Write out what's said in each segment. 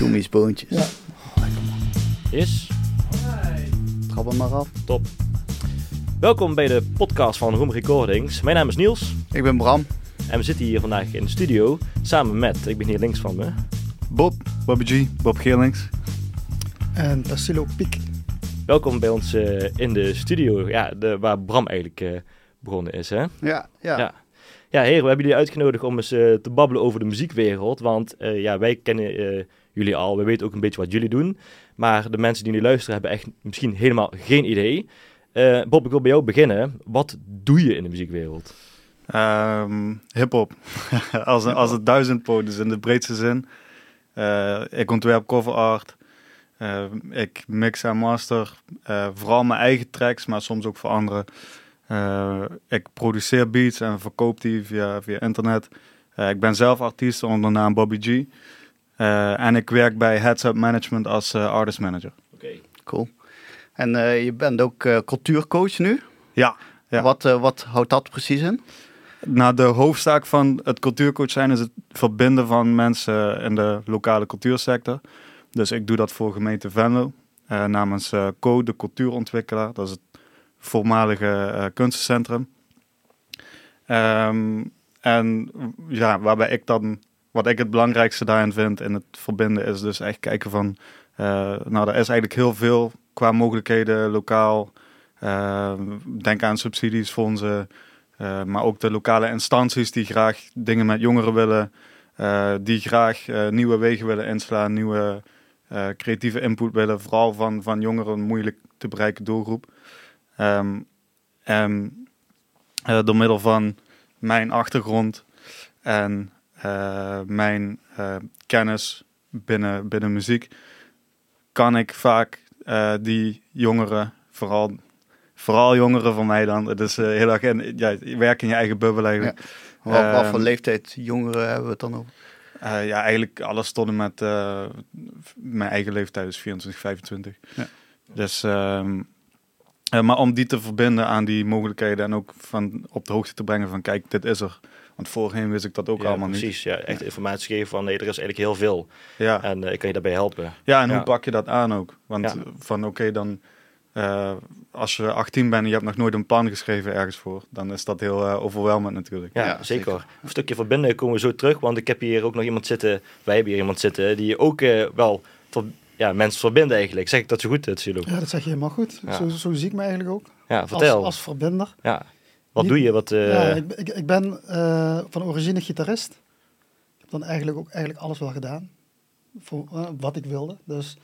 Tommy's boontjes. Ja. Is Trap hem maar af. top. Welkom bij de podcast van Room Recordings. Mijn naam is Niels Ik ben Bram. en we zitten hier vandaag in de studio samen met, ik ben hier links van me, Bob, Bobby G, Bob Geerlings. En Tassilo Piek. welkom bij ons eh, in de studio, ja, de, waar Bram eigenlijk eh, begonnen is. Hè? Ja, ja. Ja. Ja, heren, we hebben jullie uitgenodigd om eens eh, te babbelen over de muziekwereld. Want eh, ja, wij kennen eh, jullie al, we weten ook een beetje wat jullie doen. Maar de mensen die nu luisteren hebben echt misschien helemaal geen idee. Eh, Bob, ik wil bij jou beginnen. Wat doe je in de muziekwereld? Ehm Hip-hop. als, als het duizendpoot is in de breedste zin. Eh, ik ontwerp cover art. Eh, ik mix en master. vooral mijn eigen tracks, maar soms ook voor anderen. Ik produceer beats en verkoop die via, via internet. Ik ben zelf artiest onder de naam Bobby G. Eh, en ik werk bij Heads Up Management als eh, artist manager. Oké. Cool. En eh, je bent ook eh, cultuurcoach nu. Ja, ja. Wat, eh, wat houdt dat precies in? Nou, de hoofdzaak van het cultuurcoach zijn is het verbinden van mensen in de lokale cultuursector. Dus ik doe dat voor gemeente Venlo eh, namens eh Co, de cultuurontwikkelaar. Dat is het voormalige eh, kunstencentrum. Ehm, en ja, waarbij ik dan, wat ik het belangrijkste daarin vind in het verbinden, is dus echt kijken van, eh, nou, er is eigenlijk heel veel qua mogelijkheden lokaal. Ehm, denk aan subsidies, fondsen, uh, maar ook de lokale instanties die graag dingen met jongeren willen, uh, die graag nieuwe wegen willen inslaan, nieuwe creatieve input willen, vooral van, van jongeren, een moeilijk te bereiken doelgroep. Um, door middel van mijn achtergrond en mijn kennis binnen, binnen muziek, kan ik vaak die jongeren, vooral vooral jongeren van mij dan. Het is heel erg in, ja, je werkt in je eigen bubbel eigenlijk. Ja. Wat, wat, voor uh, leeftijd jongeren hebben we het dan over? Uh, ja, eigenlijk alles tot en met uh, mijn eigen leeftijd, dus 24, 25. Ja. Dus, um, maar om die te verbinden aan die mogelijkheden en ook van op de hoogte te brengen van kijk, dit is er. Want voorheen wist ik dat ook ja, allemaal precies, niet. Precies, ja, echt informatie geven van nee, er is eigenlijk heel veel. Ja. En ik kan je daarbij helpen. Ja, en hoe pak je dat aan ook? Want van oké, okay, dan uh, als je 18 bent en je hebt nog nooit een plan geschreven ergens voor, dan is dat heel uh, overweldigend natuurlijk. Ja, ja zeker. zeker. Een stukje verbinden komen we zo terug, want ik heb hier ook nog iemand zitten, wij hebben hier iemand zitten, die ook uh, wel ver, ja, mensen verbinden eigenlijk. Zeg ik dat zo goed, Silo? Ja, dat zeg je helemaal goed. Ja. Zo, zo, zie ik me eigenlijk ook. Ja, vertel. Als, als verbinder. Ja. Wat doe je? Wat, ja, ik, ik, ik ben van origine gitarist. Ik heb dan eigenlijk ook eigenlijk alles wel gedaan. Voor wat ik wilde. Dus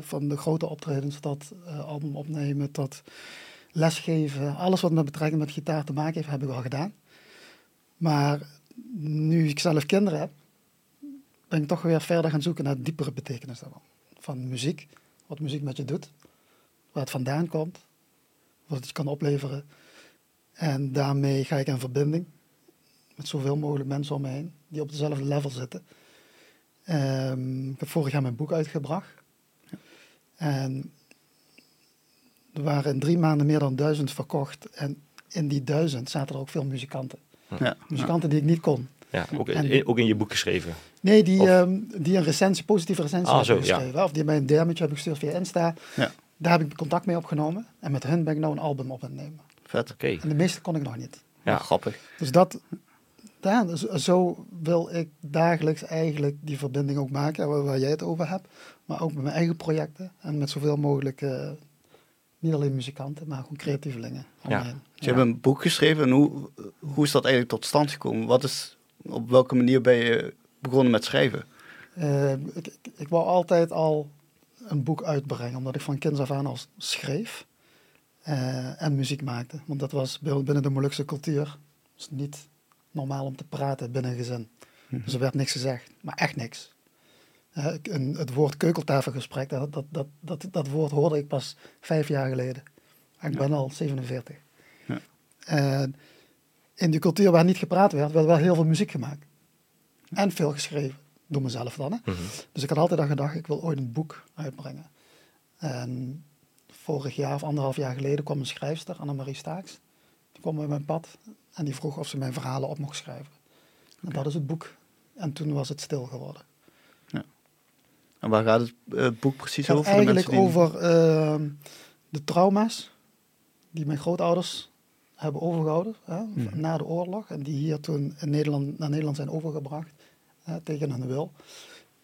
van de grote optredens tot album opnemen, tot lesgeven. Alles wat met betrekking met gitaar te maken heeft, heb ik al gedaan. Maar nu ik zelf kinderen heb, ben ik toch weer verder gaan zoeken naar diepere betekenis daarvan. Van muziek, wat muziek met je doet, waar het vandaan komt, wat het je kan opleveren. En daarmee ga ik in verbinding met zoveel mogelijk mensen om me heen die op dezelfde level zitten. Um, ik heb vorig jaar mijn boek uitgebracht. En er waren in drie maanden meer dan duizend verkocht. En in die duizend zaten er ook veel muzikanten. Ja. Muzikanten die ik niet kon. Ja, ook, in, ook in je boek geschreven? Nee, die, um, die een recensie, positieve recensie ah, hebben zo, geschreven. Ja. Of die mij een DM'tje hebben gestuurd via Insta. Ja. Daar heb ik contact mee opgenomen. En met hen ben ik nou een album op aan het nemen. Vet. Oké. Okay. En de meeste kon ik nog niet. Ja, grappig. Dus dat, ja, zo wil ik dagelijks eigenlijk die verbinding ook maken, waar, waar jij het over hebt. Maar ook met mijn eigen projecten en met zoveel mogelijk, uh, niet alleen muzikanten, maar gewoon creatievelingen. Ja. Dus je hebt een boek geschreven en hoe, hoe is dat eigenlijk tot stand gekomen? Wat is, op welke manier ben je begonnen met schrijven? Uh, ik, ik, ik wou altijd al een boek uitbrengen, omdat ik van kinds af aan al schreef uh, en muziek maakte. Want dat was binnen de Molukse cultuur was niet normaal om te praten binnen een gezin. Mm-hmm. Dus er werd niks gezegd, maar echt niks. Uh, een, het woord keukeltafelgesprek, dat, dat, dat, dat, dat woord hoorde ik pas vijf jaar geleden. Ik ben al 47. Ja. Uh, in die cultuur waar niet gepraat werd, werd wel heel veel muziek gemaakt. En veel geschreven, door mezelf dan. Hè? Mm-hmm. Dus ik had altijd al gedacht, ik wil ooit een boek uitbrengen. En vorig jaar of anderhalf jaar geleden kwam een schrijfster, Annemarie Staaks. Die kwam bij mijn pad en die vroeg of ze mijn verhalen op mocht schrijven. En okay. dat is het boek. En toen was het stil geworden. En waar gaat het eh, boek precies gaat over? eigenlijk die- over ehm, de trauma's die mijn grootouders hebben overgehouden hè, Mhm. na de oorlog. En die hier toen in Nederland, naar Nederland zijn overgebracht hè, tegen hun wil.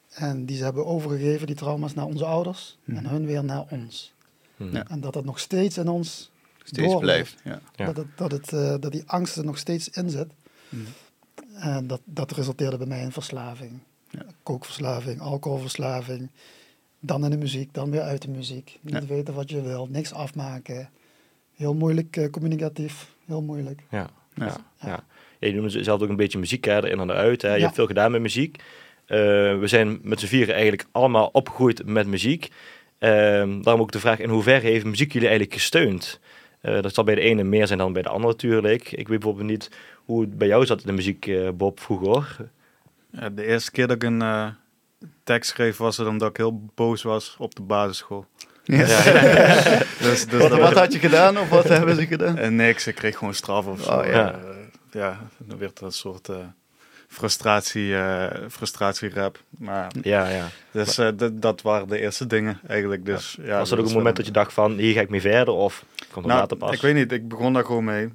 En die ze hebben overgegeven, die trauma's, naar onze ouders. Mhm. En hun weer naar ons. Ja. En dat het nog steeds in ons steeds blijft. Ja. Dat, het, dat, het, eh, dat die angst er nog steeds in zit. Mhm. En dat, dat resulteerde bij mij in verslaving. Ja. Kookverslaving, alcoholverslaving. Dan in de muziek, dan weer uit de muziek. Niet Ja. weten wat je wil, niks afmaken. Heel moeilijk eh, communicatief, heel moeilijk. Ja. Ja. Ja. Ja. Ja, je noemde zelf ook een beetje muziek hè, in en uit. Hè. Je Ja. hebt veel gedaan met muziek. Eh, we zijn met z'n vieren eigenlijk allemaal opgegroeid met muziek. Ehm, daarom ook de vraag, in hoeverre heeft muziek jullie eigenlijk gesteund? Eh, dat zal bij de ene meer zijn dan bij de andere natuurlijk. Ik weet bijvoorbeeld niet hoe het bij jou zat in de muziek, eh, Bob, vroeger. Ja, de eerste keer dat ik een eh, tekst schreef was het omdat ik heel boos was op de basisschool. Ja. Dus, dus Wat, dat- wat had je gedaan of wat hebben ze gedaan? Niks, ik kreeg gewoon straf of zo. Oh, ja. Eh, ja, dan werd er een soort frustratie, eh frustratierap. Maar Ja, ja. dus, eh, dat- waren de eerste dingen eigenlijk. Dus, ja. Was er ook is een moment dat je dacht van, hier ga ik mee verder? Of komt er Nou, later pas? ik weet niet, ik begon daar gewoon mee.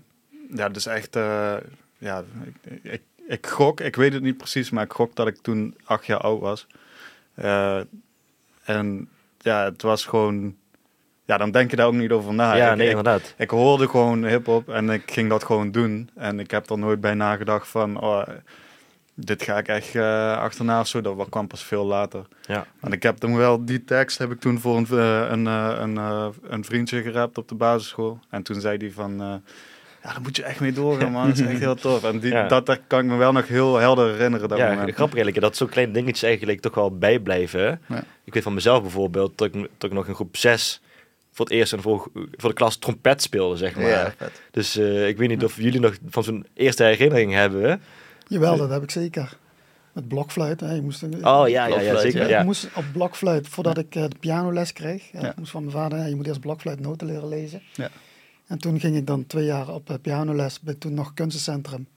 Ja, dus echt, eh, ja, ik, ik, ik gok, ik weet het niet precies, maar ik gok dat ik toen acht jaar oud was. En ja, het was gewoon, ja, dan denk je daar ook niet over na. ja, ik, nee, ik, inderdaad. ik hoorde gewoon hip-hop en ik ging dat gewoon doen. En ik heb er nooit bij nagedacht van, oh, dit ga ik echt eh, achterna of zo. Dat kwam pas veel later. Ja. En ik heb toen wel, die tekst heb ik toen voor een, eh, een, eh, een, een vriendje gerapt op de basisschool. En toen zei hij van, ja, daar moet je echt mee doorgaan man, dat is echt heel tof. En die, Ja. dat, dat kan ik me wel nog heel helder herinneren, dat ja, moment. grappig eigenlijk dat zo'n kleine dingetjes eigenlijk toch wel bijblijven. Ja. Ik weet van mezelf bijvoorbeeld dat ik, dat ik nog in groep 6 voor het eerst en voor, voor de klas trompet speelde, zeg maar. Ja. Dus ik weet niet of jullie nog van zo'n eerste herinnering hebben. Jawel, dat heb ik zeker. Met blokfluit. Hè. Je moest een, Oh ja, ja, ja, Blokfluit, zeker. ja. Ik moest op blokfluit, voordat ik eh, de pianoles kreeg, ja, Ja. ik moest van mijn vader, je moet eerst blokfluitnoten leren lezen. Ja. En toen ging ik dan twee jaar op eh, pianoles bij toen nog kunstencentrum.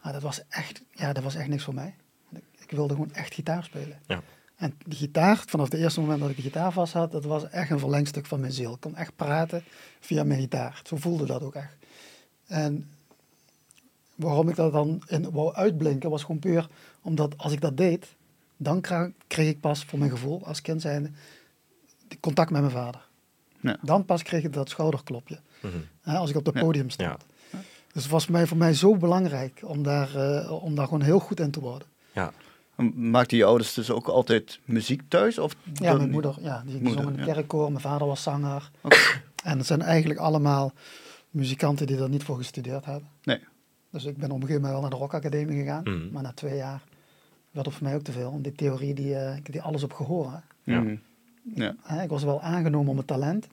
Ah, dat, was echt, ja, dat was echt niks voor mij. Ik, ik wilde gewoon echt gitaar spelen. Ja. En die gitaar, vanaf het eerste moment dat ik de gitaar vast had, dat was echt een verlengstuk van mijn ziel. Ik kon echt praten via mijn gitaar. Zo voelde dat ook echt. En waarom ik dat dan in wou uitblinken, was gewoon puur omdat als ik dat deed, dan kreeg ik pas voor mijn gevoel als kind zijnde die contact met mijn vader. Ja. Dan pas kreeg ik dat schouderklopje. Mhm. Hè, als ik op het Ja. podium stond. Dus het was mij, voor mij zo belangrijk om daar, eh, om daar gewoon heel goed in te worden. Maakten je ouders dus ook altijd muziek thuis? Of Ja, mijn moeder, ja, die, Moeder, zong in de ja. kerkkoor. Mijn vader was zanger. En het zijn eigenlijk allemaal muzikanten die er niet voor gestudeerd hebben. Nee. Dus ik ben op een gegeven moment wel naar de rockacademie gegaan. Mhm. Maar na twee jaar werd het voor mij ook te veel. Want die theorie, die, eh, ik die alles op gehoor. hè. Ja. Mhm. Ja. Ik was wel aangenomen om het talent.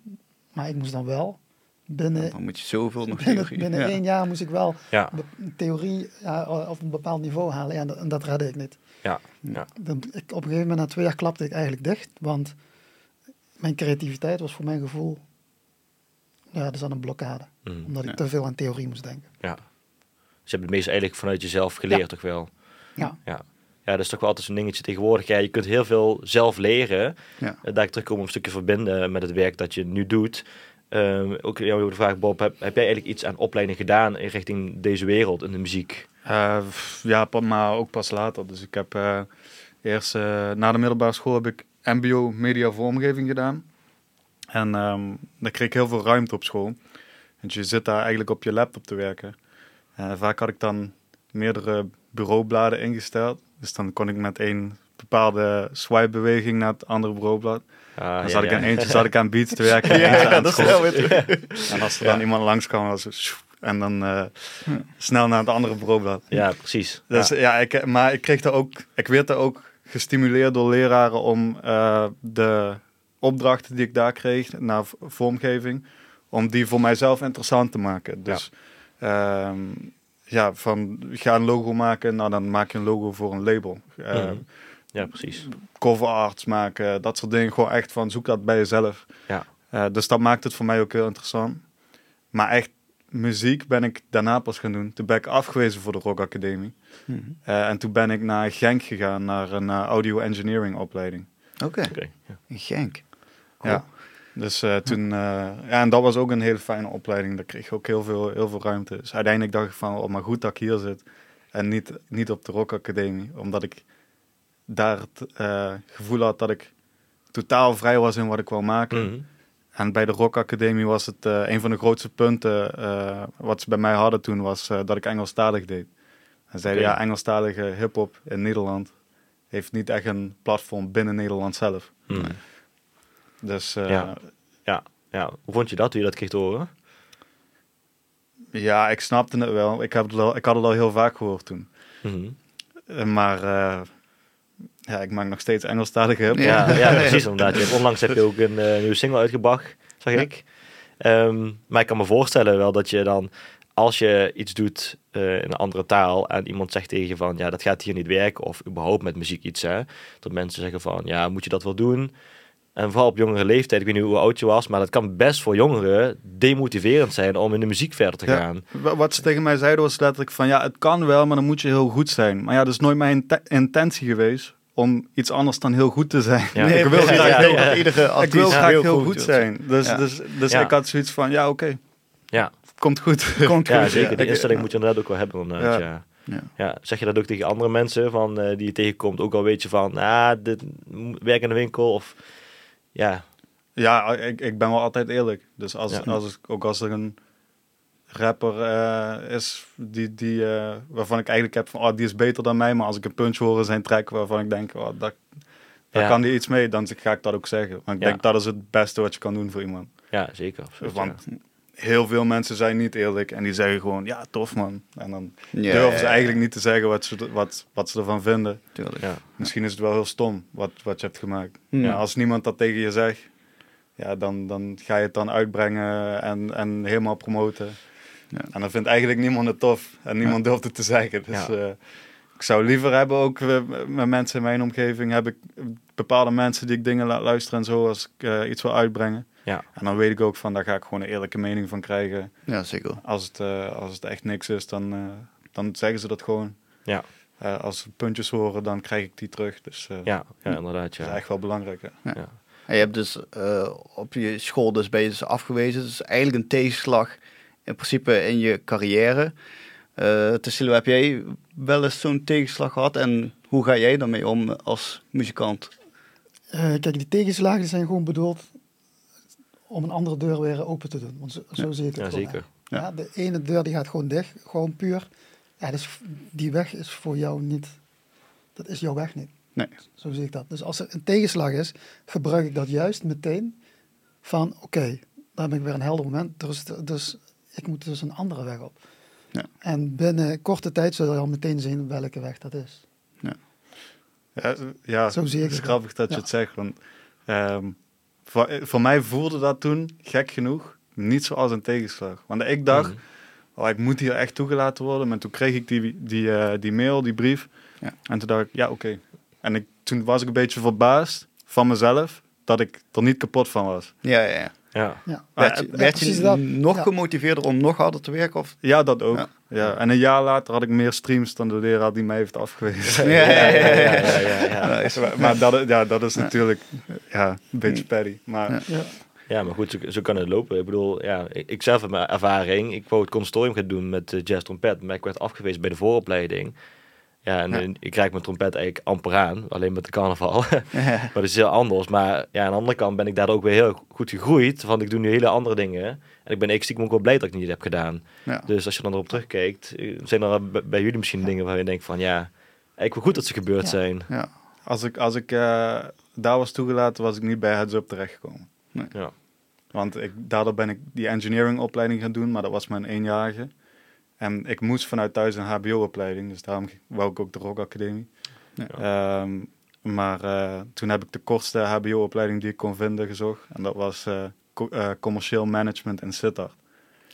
Maar ik moest dan wel binnen, Dan moet je zoveel nog binnen, theorie. binnen ja. één jaar moest ik wel Ja. een theorie ja, op een bepaald niveau halen. Ja, en dat, en dat redde ik niet. Ja. Ja. Dan, ik, op een gegeven moment, na twee jaar, klapte ik eigenlijk dicht. Want mijn creativiteit was voor mijn gevoel... Ja, dat is aan een blokkade. Mhm. Omdat ik Ja. te veel aan theorie moest denken. ja. Dus je hebt het meest eigenlijk vanuit jezelf geleerd, toch wel? Ja. Ja. Ja, dat is toch wel altijd zo'n dingetje tegenwoordig. Ja, je kunt heel veel zelf leren. Ja. Eh, Daar ik terugkom om een stukje verbinden met het werk dat je nu doet. Ehm, ook jou de vraag, Bob, heb, heb jij eigenlijk iets aan opleiding gedaan in richting deze wereld in de muziek? Eh, f- ja, maar ook pas later. Dus ik heb eh, eerst eh, na de middelbare school heb ik MBO Media Vormgeving gedaan. En ehm daar kreeg ik heel veel ruimte op school. Want je zit daar eigenlijk op je laptop te werken. En vaak had ik dan meerdere bureaubladen ingesteld. Dus dan kon ik met één bepaalde swipe-beweging naar het andere bureaublad. Ah, dan ja, zat ik ja. aan eentje zat ik aan beats te werken. eentje Ja, dat is. En als er dan iemand langs kwam, was het en dan eh, snel naar het andere bureaublad. Ja, precies. Dus ja. ja, ik, maar ik kreeg daar ook, ik werd daar ook gestimuleerd door leraren om eh, de opdrachten die ik daar kreeg naar vormgeving, om die voor mijzelf interessant te maken. Dus ja, ja van ga een logo maken, nou dan maak je een logo voor een label. Eh, Mhm. ja, precies. Cover arts maken, dat soort dingen. Gewoon echt van zoek dat bij jezelf. Ja. Eh, dus dat maakt het voor mij ook heel interessant. Maar echt muziek ben ik daarna pas gaan doen. Toen ben ik afgewezen voor de Rock Academie. Mhm. Eh, en toen ben ik naar Genk gegaan, naar een eh, audio engineering opleiding. Oké, Oké, ja. in Genk. Cool. Ja. Dus eh, toen, eh, ja, en dat was ook een hele fijne opleiding. Daar kreeg ik ook heel veel, heel veel ruimte. Dus uiteindelijk dacht ik van, oh, maar goed dat ik hier zit. En niet, niet op de Rock Academie. Omdat ik daar het eh, gevoel had dat ik totaal vrij was in wat ik wou maken. Mhm. En bij de Rock Academie was het een van de grootste punten wat ze bij mij hadden toen, was dat ik Engelstalig deed. En zeiden, ja, Engelstalige hip-hop in Nederland heeft niet echt een platform binnen Nederland zelf. Dus eh, Ja. Ja. ja, hoe vond je dat toen je dat kreeg te horen? Ja, ik snapte het wel. Ik, heb het al, ik had het al heel vaak gehoord toen. Mhm. Eh, Maar eh, ja, ik maak nog steeds Engelstalige hip. Ja, ja, precies. Inderdaad. Je onlangs heb je ook een nieuwe single uitgebracht, zag Ja. ik. Ehm, maar ik kan me voorstellen wel dat je dan, als je iets doet in een andere taal en iemand zegt tegen je van, ja, dat gaat hier niet werken, of überhaupt met muziek iets, hè, dat mensen zeggen van, ja, moet je dat wel doen? En vooral op jongere leeftijd, ik weet niet hoe oud je was, maar dat kan best voor jongeren demotiverend zijn om in de muziek verder te Ja. gaan. Wa- Wat ze tegen mij zeiden was letterlijk van ja, het kan wel, maar dan moet je heel goed zijn. Maar ja, dat is nooit mijn inte- intentie geweest om iets anders dan heel goed te zijn. Ja. Nee, ik wil graag Ja, heel, ja, iedere ik artiest wil graag heel, goed zijn. Dus, Ja. dus, dus Ja. ik had zoiets van ja, oké, Ja, komt goed. Komt ja goed, zeker. Die instelling moet je inderdaad ook wel hebben. Inderdaad, ja. Ja. Ja. zeg je dat ook tegen andere mensen van, eh, die je tegenkomt? Ook al weet je van, ah, dit werk in de winkel of ja, Ja, ik, ik ben wel altijd eerlijk. Dus als, Ja. als, ook als er een rapper eh, is die, die, eh, waarvan ik eigenlijk heb van, oh, die is beter dan mij. Maar als ik een punch hoor in zijn track waarvan ik denk, oh, daar, daar Ja. kan die iets mee, dan ga ik dat ook zeggen. Want ik Ja. denk dat is het beste wat je kan doen voor iemand. ja zeker. absoluut, Want heel veel mensen zijn niet eerlijk en die zeggen gewoon, ja, tof man. En dan Ja, durven ze ja, eigenlijk niet te zeggen wat ze, wat, wat ze ervan vinden. tuurlijk. ja. Misschien is het wel heel stom wat, wat je hebt gemaakt. Hmm. Ja, als niemand dat tegen je zegt, ja, dan, dan ga je het dan uitbrengen en, en helemaal promoten. Ja. En dan vindt eigenlijk niemand het tof en niemand durft het te zeggen. Dus Ja. eh, ik zou liever hebben, ook eh, met mensen in mijn omgeving, heb ik bepaalde mensen die ik dingen laat luisteren en zo als ik eh, iets wil uitbrengen. Ja. En dan weet ik ook van, daar ga ik gewoon een eerlijke mening van krijgen. Ja, zeker. Als het, eh, als het echt niks is, dan, eh, dan zeggen ze dat gewoon. Ja. Eh, als ze puntjes horen, dan krijg ik die terug. Dus eh, Ja, ja, inderdaad. dat is Ja. echt wel belangrijk. hè. En je hebt dus eh, op je school dus ben je dus afgewezen. Dus eigenlijk een tegenslag in principe in je carrière. Eh Tassilo, heb jij wel eens zo'n tegenslag gehad? En hoe ga jij daarmee om als muzikant? Eh, kijk, die tegenslagen die zijn gewoon bedoeld om een andere deur weer open te doen. Want zo, zo zie ik het Ja, gewoon, zeker. Ja, de ene deur die gaat gewoon dicht, gewoon puur. Ja, dus die weg is voor jou niet, dat is jouw weg niet. Nee. Zo zie ik dat. Dus als er een tegenslag is, gebruik ik dat juist meteen van, oké, daar ben ik weer een helder moment. Dus, dus ik moet dus een andere weg op. Ja. En binnen korte tijd zul je al meteen zien welke weg dat is. Ja, ja Zo zie ik het is grappig dat je Ja. het zegt. Want ehm, voor, voor mij voelde dat toen, gek genoeg, niet zoals een tegenslag. Want ik dacht, Mhm. oh, ik moet hier echt toegelaten worden. Maar toen kreeg ik die, die, eh, die mail, die brief. Ja. En toen dacht ik, ja, oké. En ik, toen was ik een beetje verbaasd van mezelf dat ik er niet kapot van was. Ja, ja, ja. Ja. Ja. Werd, Ja, je- werd je precies dat. nog Ja. gemotiveerder om nog harder te werken? Of? Ja, dat ook. Ja. Ja. En een jaar later had ik meer streams dan de leraar die mij heeft afgewezen. Ja, ja, ja, ja, ja, ja, ja. Ja, is- maar dat, ja, dat is natuurlijk ja, een beetje petty. Maar Ja. Ja. Ja, maar goed, zo, zo kan het lopen. Ik bedoel, ja, ik, ik zelf heb mijn ervaring. Ik wou het consortium gaan doen met uh, jazz trompet, maar ik werd afgewezen bij de vooropleiding. Ja, en Ja. ik krijg mijn trompet eigenlijk amper aan, alleen met de carnaval. Maar dat is heel anders. Maar ja, aan de andere kant ben ik daar ook weer heel goed gegroeid, want ik doe nu hele andere dingen. En ik ben ik stiekem ook wel blij dat ik het niet heb gedaan. Ja. Dus als je dan erop terugkijkt, eh, zijn er bij jullie misschien dingen waar je denkt van, ja, eigenlijk wel goed dat ze gebeurd zijn. Ja. als ik, als ik eh, daar was toegelaten, was ik niet bij Heads Up terechtgekomen. Ja. Want ik, daardoor ben ik die engineering opleiding gaan doen, maar dat was mijn eenjarige. En ik moest vanuit thuis een hbo-opleiding, dus daarom wou ik ook de Rock Academie. Ja. Ehm, maar eh, toen heb ik de kortste hbo-opleiding die ik kon vinden gezocht. En dat was eh, co- eh, commercieel management in Sittard.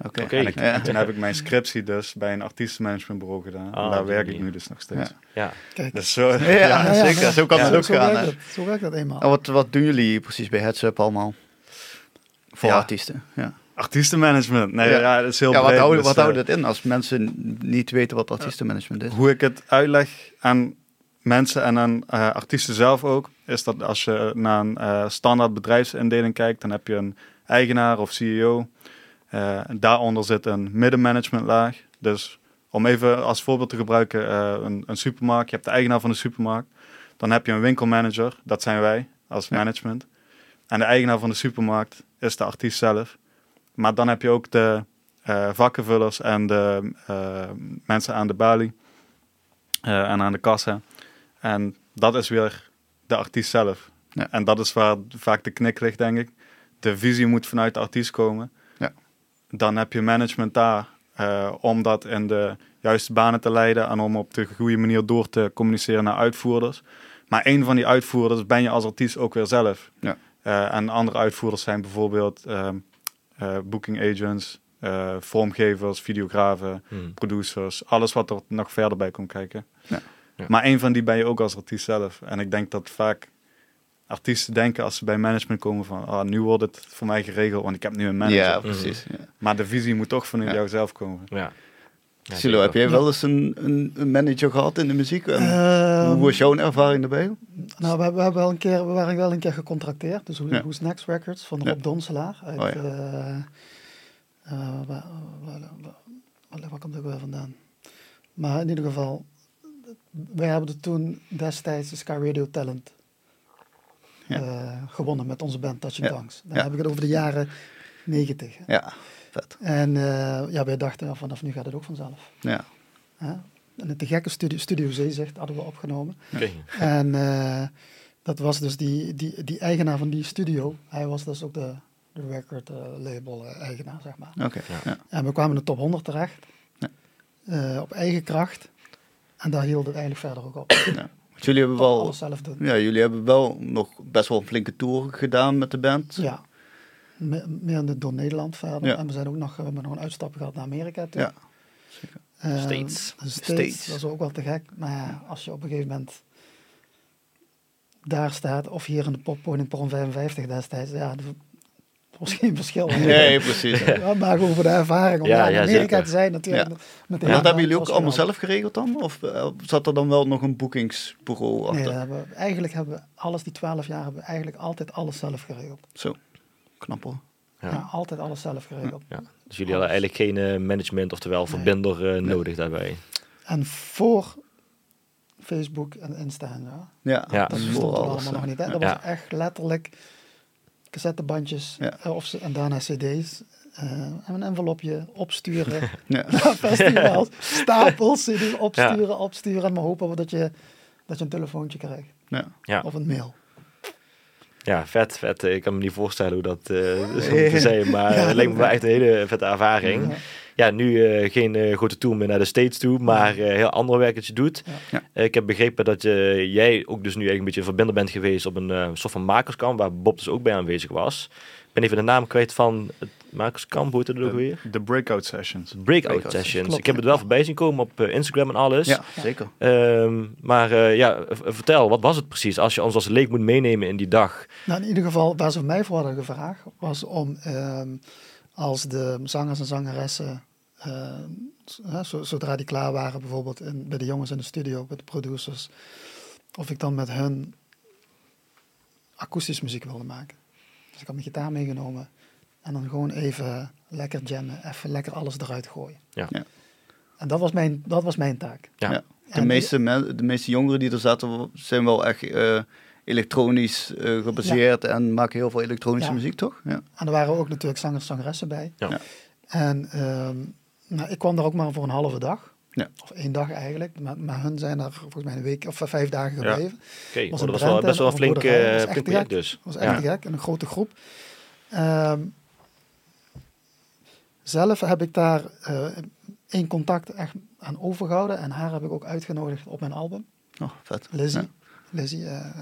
Oké. En ik- Ja. toen heb ik mijn scriptie dus bij een artiestenmanagementbureau gedaan. Ah, en daar op die werk ik nu dus nog steeds. Ja. Ja. Kijk, Dus zo, Ja, ja, zeker. ja. Zo kan Ja. het ook zo, gaan. werkt hè. het, zo werkt dat eenmaal. En wat, wat doen jullie precies bij Heads Up allemaal? Voor Ja. artiesten. Ja. Artiestenmanagement. Nee, Ja. ja. dat is heel Ja, wat houdt Dus, wat eh, houdt het in als mensen niet weten wat artiestenmanagement is? hoe ik het uitleg aan mensen en aan eh, artiesten zelf ook, is dat als je naar een eh, standaard bedrijfsindeling kijkt, dan heb je een eigenaar of CEO. Daaronder zit een middenmanagementlaag. Dus om even als voorbeeld te gebruiken, een, een supermarkt. Je hebt de eigenaar van de supermarkt. Dan heb je een winkelmanager, dat zijn wij als Ja. management. En de eigenaar van de supermarkt is de artiest zelf. Maar dan heb je ook de eh, vakkenvullers en de eh, mensen aan de balie eh, en aan de kassa. En dat is weer de artiest zelf. Ja. En dat is waar vaak de knik ligt, denk ik. De visie moet vanuit de artiest komen. Ja. Dan heb je management daar om dat in de juiste banen te leiden en om op de goede manier door te communiceren naar uitvoerders. Maar een van die uitvoerders ben je als artiest ook weer zelf. Ja. En andere uitvoerders zijn bijvoorbeeld ehm, eh, booking agents, eh, vormgevers, videografen, Hmm. producers, alles wat er nog verder bij komt kijken. Ja. Ja. Maar een van die ben je ook als artiest zelf. En ik denk dat vaak artiesten denken als ze bij management komen van, ah, nu wordt het voor mij geregeld, want ik heb nu een manager. Ja, precies. Ja. Maar de visie moet toch vanuit Ja. jou zelf komen. Ja. Ja, Silo, heb jij wel eens een, een, een manager gehad in de muziek? En Ehm, hoe was jouw ervaring daarbij? Nou, we, hebben- we, hebben wel een keer, we waren wel een keer gecontracteerd. Dus Ja. Who's Next Records van Ja. Rob Donselaar. Uit, Oh ja. eh, eh, waar, waar, waar- waar- waar komt weer vandaan? Maar in ieder geval, wij hebben toen destijds de Sky Radio Talent Ja. eh, gewonnen met onze band Touching Ja. Tongues. Dan Ja. heb ik het over de jaren negentig. Ja, vet. En eh, ja, wij dachten, ja, vanaf nu gaat het ook vanzelf. Ja, Hè? En het te gekke studio, studio Zeezicht hadden we opgenomen. Oké. En eh, dat was dus die, die, die eigenaar van die studio. Hij was dus ook de, de record eh, label eigenaar, zeg maar. oké. Ja. Ja. En we kwamen in de top 100 terecht. Ja. Eh, op eigen kracht. En daar hield het eigenlijk verder ook op. Want jullie hebben wel, Alles zelf doen. ja, jullie hebben wel nog best wel een flinke tour gedaan met de band. Ja. Me- meer in de- door Nederland verder. Ja. En we zijn ook nog, we hebben nog een uitstapje gehad naar Amerika toe. Ja. Eh, States. de States. States. Dat is ook wel te gek. Maar ja, als je op een gegeven moment daar staat, of hier in de poppodium Porn 55 destijds, ja, er was geen verschil. Nee, precies. Ja, maar over de ervaring om Ja, daar in Amerika te zijn natuurlijk. Ja. Met de dat hele hebben jullie ook allemaal zelf geregeld dan? Of eh, zat er dan wel nog een boekingsbureau Nee, achter? hebben we- eigenlijk hebben we alles die 12 jaar hebben we eigenlijk altijd alles zelf geregeld. Zo, knap hoor. Ja. Ja. altijd alles zelf geregeld. Ja. Dus jullie hadden eigenlijk geen eh, management, oftewel verbinder eh, nodig daarbij. En voor Facebook en Insta Ja, Ja. dat stond voor er allemaal nog niet. Hè? Dat Ja. was echt letterlijk cassettebandjes Ja. eh, of, ze- en daarna cd's. eh, en een envelopje opsturen naar festivals, stapels cd's opsturen, opsturen en maar hopen dat je, dat je een telefoontje krijgt Ja. Ja. of een mail. Ja, vet, vet. Ik kan me niet voorstellen hoe dat eh is om te zeggen, maar Ja. het lijkt me wel echt een hele vette ervaring. Ja. Ja, nu eh, geen eh, grote tour meer naar de States toe, maar eh, heel ander werk dat je doet. Ja. Ik heb begrepen dat je, jij ook dus nu eigenlijk een beetje een verbinder bent geweest op een soort van makerskamp, waar Bob dus ook bij aanwezig was. Ik ben even de naam kwijt van het makerskamp, hoe heet het ook weer? De breakout sessions. Breakout, Breakout, Sessions. klopt, ik heb het wel voorbij zien komen op eh, Instagram en alles. ja, zeker. Ehm, maar eh, ja, v- vertel, wat was het precies? Als je ons als leek moet meenemen in die dag. Nou, in ieder geval, waar ze mij voor hadden gevraagd, was om ehm, als de zangers en zangeressen, ehm, zodra die klaar waren, bijvoorbeeld in, bij de jongens in de studio, bij de producers, of ik dan met hun akoestisch muziek wilde maken. Dus ik had mijn gitaar meegenomen en dan gewoon even lekker jammen, even lekker alles eruit gooien. Ja. Ja. En dat was mijn, dat was mijn taak. Ja. Ja. De, meeste men- de meeste jongeren die er zaten zijn wel echt eh, elektronisch eh, gebaseerd en maken heel veel elektronische Ja. muziek, toch? Ja. En er waren ook natuurlijk zangers en zangeressen bij. Ja. Ja. En ehm, nou, ik kwam daar ook maar voor een halve dag. Ja. Of één dag eigenlijk. Maar, maar hun zijn daar volgens mij een week of vijf dagen Ja. gebleven. Oké, Was oh, een dat was wel best wel een flink, eh project dus. Dat was echt Ja. gek. En een grote groep. Ehm, zelf heb ik daar eh één contact echt aan overgehouden. En haar heb ik ook uitgenodigd op mijn album. Oh, vet. Lizzie. Ja. Lizzie, eh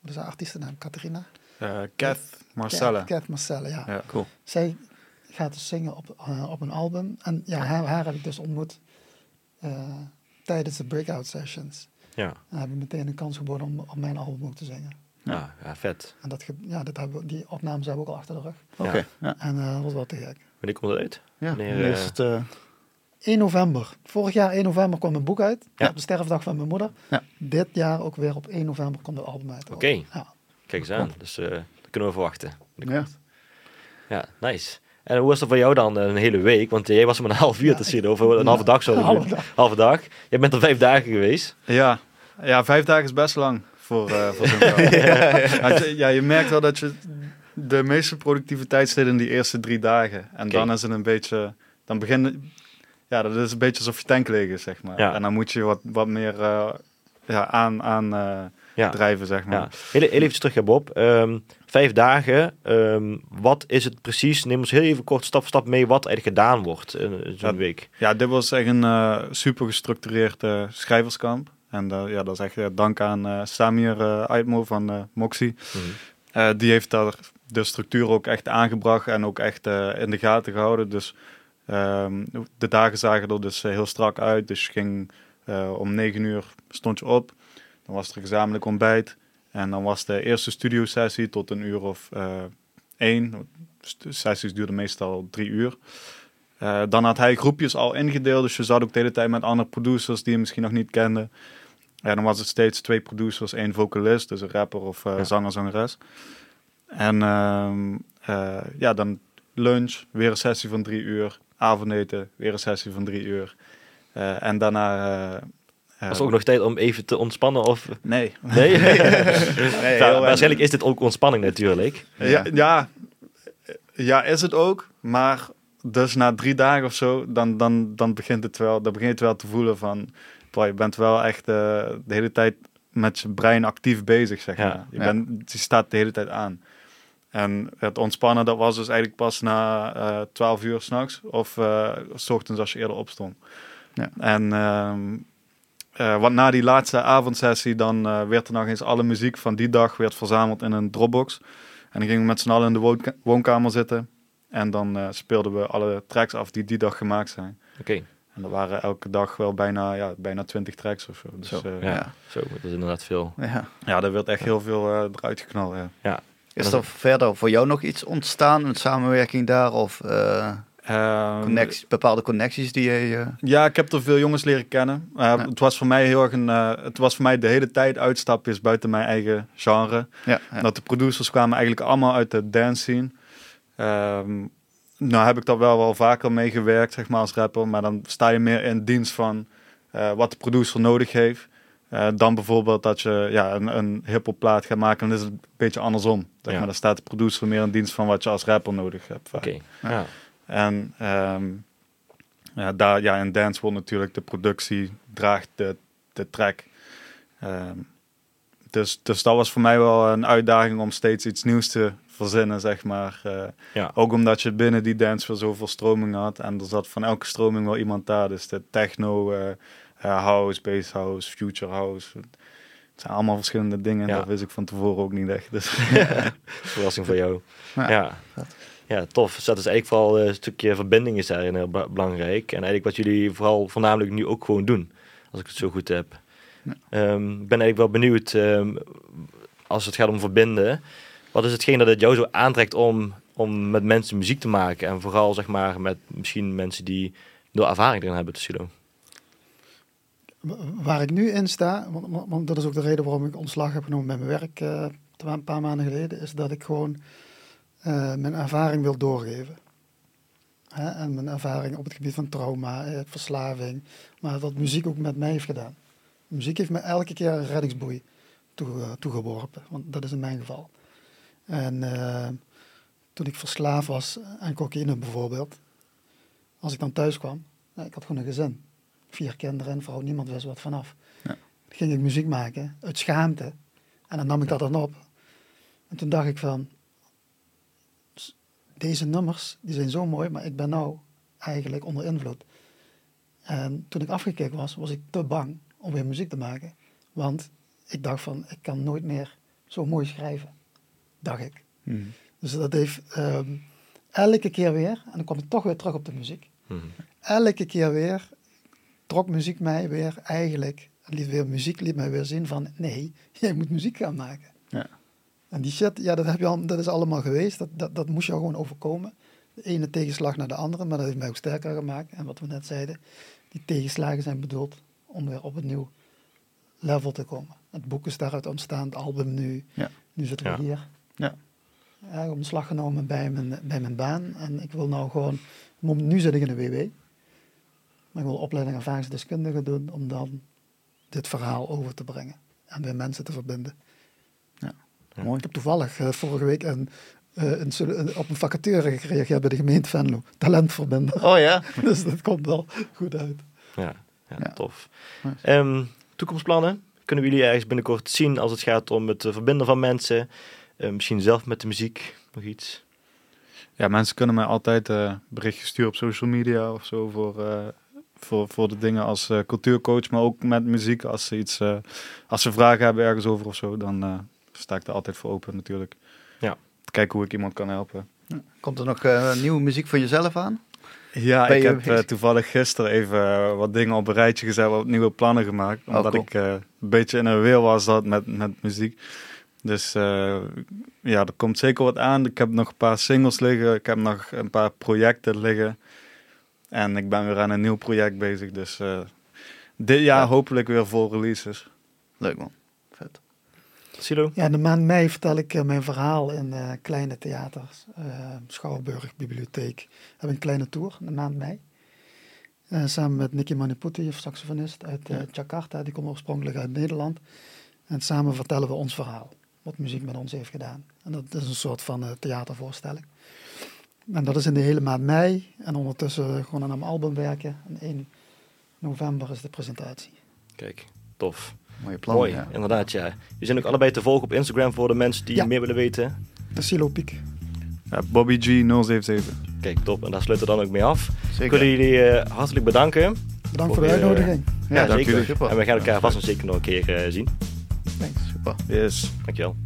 wat is haar artiestennaam? Catharina? Eh Kath Marcella. Kath, Kath Marcella, ja. Ja. Cool. Zij gaat dus zingen op, eh, op een album. En ja, haar, haar heb ik dus ontmoet eh, tijdens de breakout sessions. Ja. En heb ik meteen een kans geboden om op mijn album ook te zingen. Ja. Ja, vet. En dat, ge- ja, dat hebben we, die opnames hebben we ook al achter de rug. Oké. Ja. En eh, dat was wel te gek. Wanneer komt dat uit? Ja. Wanneer, Wanneer is eh, het, eh, 1 november. Vorig jaar 1 november kwam een boek uit. Ja. Op de sterfdag van mijn moeder. Ja. Dit jaar ook weer op 1 november komt het album uit. Oké. Ja. Kijk eens aan. Dus eh, dat kunnen we verwachten. Ja. Ja, nice. En hoe was dat voor jou dan een hele week? Want jij was er maar een half uur Ja, te zien, of een halve dag zo. Een halve dag. Halve dag. Jij bent er vijf dagen geweest. Ja, ja vijf dagen is best lang voor, eh voor zo'n je- ja, je merkt wel dat je de meeste productiviteit zit in die eerste drie dagen. En dan is het een beetje, dan begin ja, dat is een beetje alsof je tank leeg is, zeg maar. Ja. En dan moet je wat, wat meer eh, ja, aan, aan eh, Ja. drijven, zeg maar. Ja. Heel, heel even terug, Bob. Ehm, vijf dagen. ehm, wat is het precies? Neem ons heel even kort stap voor stap mee wat eigenlijk gedaan wordt in, zo'n week. Ja, dit was echt een eh, super gestructureerd schrijverskamp. En ja, dat is echt dank aan Samir Aitmo van Moxie. Mhm. Die heeft daar de structuur ook echt aangebracht en ook echt eh, in de gaten gehouden. Dus ehm, de dagen zagen er dus eh, heel strak uit. Dus je ging eh, om negen uur stond je op. Dan was er gezamenlijk ontbijt. En dan was de eerste studiosessie tot een uur of één. St- Sessies duurden meestal drie uur. Eh, dan had hij groepjes al ingedeeld. Dus je zat ook de hele tijd met andere producers die je misschien nog niet kende. En dan was het steeds twee producers, één vocalist, dus een rapper of eh, Ja. zanger, zangeres. En ehm, eh, ja, dan lunch, weer een sessie van drie uur. Avondeten, weer een sessie van drie uur. Eh, en daarna... eh, Was er ook nog tijd om even te ontspannen? Of... Nee. Nee? weinig. waarschijnlijk is dit ook ontspanning natuurlijk. Ja, ja, ja, is het ook. Maar dus na drie dagen of zo, dan, dan, dan, begint het wel, dan begin je het wel te voelen van... boy, je bent wel echt de hele tijd met je brein actief bezig, zeg Ja, maar. Je, ja. bent, je staat de hele tijd aan. En het ontspannen, dat was dus eigenlijk pas na eh 12 uur s'nachts. Of eh, s ochtends als je eerder opstond. Ja. En ehm, eh, want na die laatste avondsessie, dan eh, werd er nog eens alle muziek van die dag werd verzameld in een Dropbox. En dan gingen we met z'n allen in de woonka- woonkamer zitten. En dan eh, speelden we alle tracks af die die dag gemaakt zijn. Oké, En dat waren elke dag wel bijna, ja, bijna 20 tracks of zo. Dus Zo, eh, ja. Ja. Zo, dat is inderdaad veel. Ja. ja, daar werd echt heel veel eh, eruit geknald. Ja. Is er verder voor jou nog iets ontstaan, een samenwerking daar? Of eh, Ehm, connecties, bepaalde connecties die je... eh, Ja, ik heb er veel jongens leren kennen. Ja. Het was voor mij heel erg een. eh, het was voor mij de hele tijd uitstapjes buiten mijn eigen genre. ja, ja. Dat de producers kwamen eigenlijk allemaal uit de dance scene. Ehm, nou heb ik daar wel wel vaker mee gewerkt, zeg maar, als rapper. Maar dan sta je meer in dienst van eh, wat de producer nodig heeft. Eh, dan bijvoorbeeld dat je ja, een, een hip-hop plaat gaat maken. Dan is het een beetje andersom. Zeg Ja. maar. Dan staat de producer meer in dienst van wat je als rapper nodig hebt. Oké, ja. En ehm, ja, daar, ja, in dance wordt natuurlijk de productie draagt de, de track. Ehm, dus, dus dat was voor mij wel een uitdaging om steeds iets nieuws te verzinnen, zeg maar. Eh, Ja. Ook omdat je binnen die dance weer zoveel stroming had. En er zat van elke stroming wel iemand daar. Dus de techno, eh, eh, house, bass house, future house. Het zijn allemaal verschillende dingen. Ja. Dat wist ik van tevoren ook niet echt. Dus, Verrassing voor jou. Ja, Ja. Ja, tof. Dus dat is eigenlijk vooral eh, een stukje verbinding is daarin heel be- belangrijk. En eigenlijk wat jullie vooral voornamelijk nu ook gewoon doen. Als ik het zo goed heb. Ja. Ehm, ik ben eigenlijk wel benieuwd, ehm, als het gaat om verbinden. Wat is hetgeen dat het jou zo aantrekt om, om met mensen muziek te maken? En vooral zeg maar met misschien mensen die door ervaring erin hebben, Tussilo. Waar ik nu in sta, want, dat is ook de reden waarom ik ontslag heb genomen bij mijn werk eh, een paar maanden geleden, is dat ik gewoon eh, mijn ervaring wil doorgeven. Hè? En mijn ervaring op het gebied van trauma, eh, verslaving, maar wat muziek ook met mij heeft gedaan. Muziek heeft me elke keer een reddingsboei toe, toegeworpen, want dat is in mijn geval. En toen ik verslaafd was aan cocaïne bijvoorbeeld, als ik dan thuis kwam, ik had gewoon een gezin vier kinderen en vrouw, niemand wist wat vanaf. Ja. Dan ging ik muziek maken uit schaamte. En dan nam ik dat dan op. En toen dacht ik van, deze nummers, die zijn zo mooi, maar ik ben nou eigenlijk onder invloed. En toen ik afgekeken was, was ik te bang om weer muziek te maken. Want ik dacht van, ik kan nooit meer zo mooi schrijven. Dacht ik. Mhm. Dus dat heeft ehm, elke keer weer, en dan kwam ik toch weer terug op de muziek Mhm. elke keer weer trok muziek mij weer eigenlijk, liet weer muziek liet mij weer zien van nee, jij moet muziek gaan maken. Ja. En die shit, ja, dat, heb je al, dat is allemaal geweest, dat, dat, dat moest je gewoon overkomen. de ene tegenslag naar de andere, maar dat heeft mij ook sterker gemaakt. En wat we net zeiden, die tegenslagen zijn bedoeld om weer op een nieuw level te komen. Het boek is daaruit ontstaan, het album nu. Ja. Nu zitten we Ja. hier. Ja. Ja, ik ontslag genomen bij mijn, bij mijn baan. En ik wil nou gewoon, nu zit ik in de WW. Maar ik wil opleiding ervaringsdeskundige doen om dan dit verhaal over te brengen. En weer mensen te verbinden. Mooi. Ik heb toevallig eh, vorige week een, eh, een, op een vacature gereageerd bij de gemeente Venlo. Talent verbinden. Oh ja. dus dat komt wel goed uit. Ja, ja, Ja. tof. Nice. Ehm, toekomstplannen? Kunnen we jullie ergens binnenkort zien als het gaat om het eh, verbinden van mensen? Eh, misschien zelf met de muziek, nog iets? Ja, mensen kunnen mij altijd eh berichtjes sturen op social media of zo voor, eh, voor, voor de dingen als eh, cultuurcoach, maar ook met muziek. Als ze, iets, eh, als ze vragen hebben ergens over of zo, dan eh, sta ik er altijd voor open natuurlijk. Ja. Kijken hoe ik iemand kan helpen. Komt er nog eh, nieuwe muziek voor jezelf aan? Ja, Ben ik je heb eh, toevallig gisteren even wat dingen op een rijtje gezet, wat nieuwe plannen gemaakt. Oh, Omdat cool. ik eh, een beetje in een weer was dat met, met muziek. Dus eh, ja, er komt zeker wat aan. Ik heb nog een paar singles liggen. Ik heb nog een paar projecten liggen. En ik ben weer aan een nieuw project bezig. Dus eh, dit jaar Ja. hopelijk weer vol releases. Leuk man. Vet. Silo? Ja, in de maand mei vertel ik eh, mijn verhaal in eh, kleine theaters. Schouwburg, Bibliotheek. We hebben een kleine tour in de maand mei. Eh, samen met Nicky Maniputi, een saxofonist uit eh, Ja. Jakarta. Die komt oorspronkelijk uit Nederland. En samen vertellen we ons verhaal. Wat muziek met ons heeft gedaan. En dat is een soort van eh, theatervoorstelling. En dat is in de hele maand mei. En ondertussen gewoon aan een album werken. En 1 november is de presentatie. Kijk, tof. Mooie plan. Mooi, Ja. inderdaad ja. Je zijn ook allebei te volgen op Instagram voor de mensen die Ja. meer willen weten. De Silo Piek. Ja, Bobby G 077. Kijk, top. En daar sluiten we dan ook mee af. Ik Zeker. wil jullie eh, hartelijk bedanken. Bedankt Voor voor de uitnodiging. Ja, zeker. dank jullie. Super. En we gaan elkaar vast en zeker nog een keer eh, zien. Thanks. Super. Yes. Dankjewel.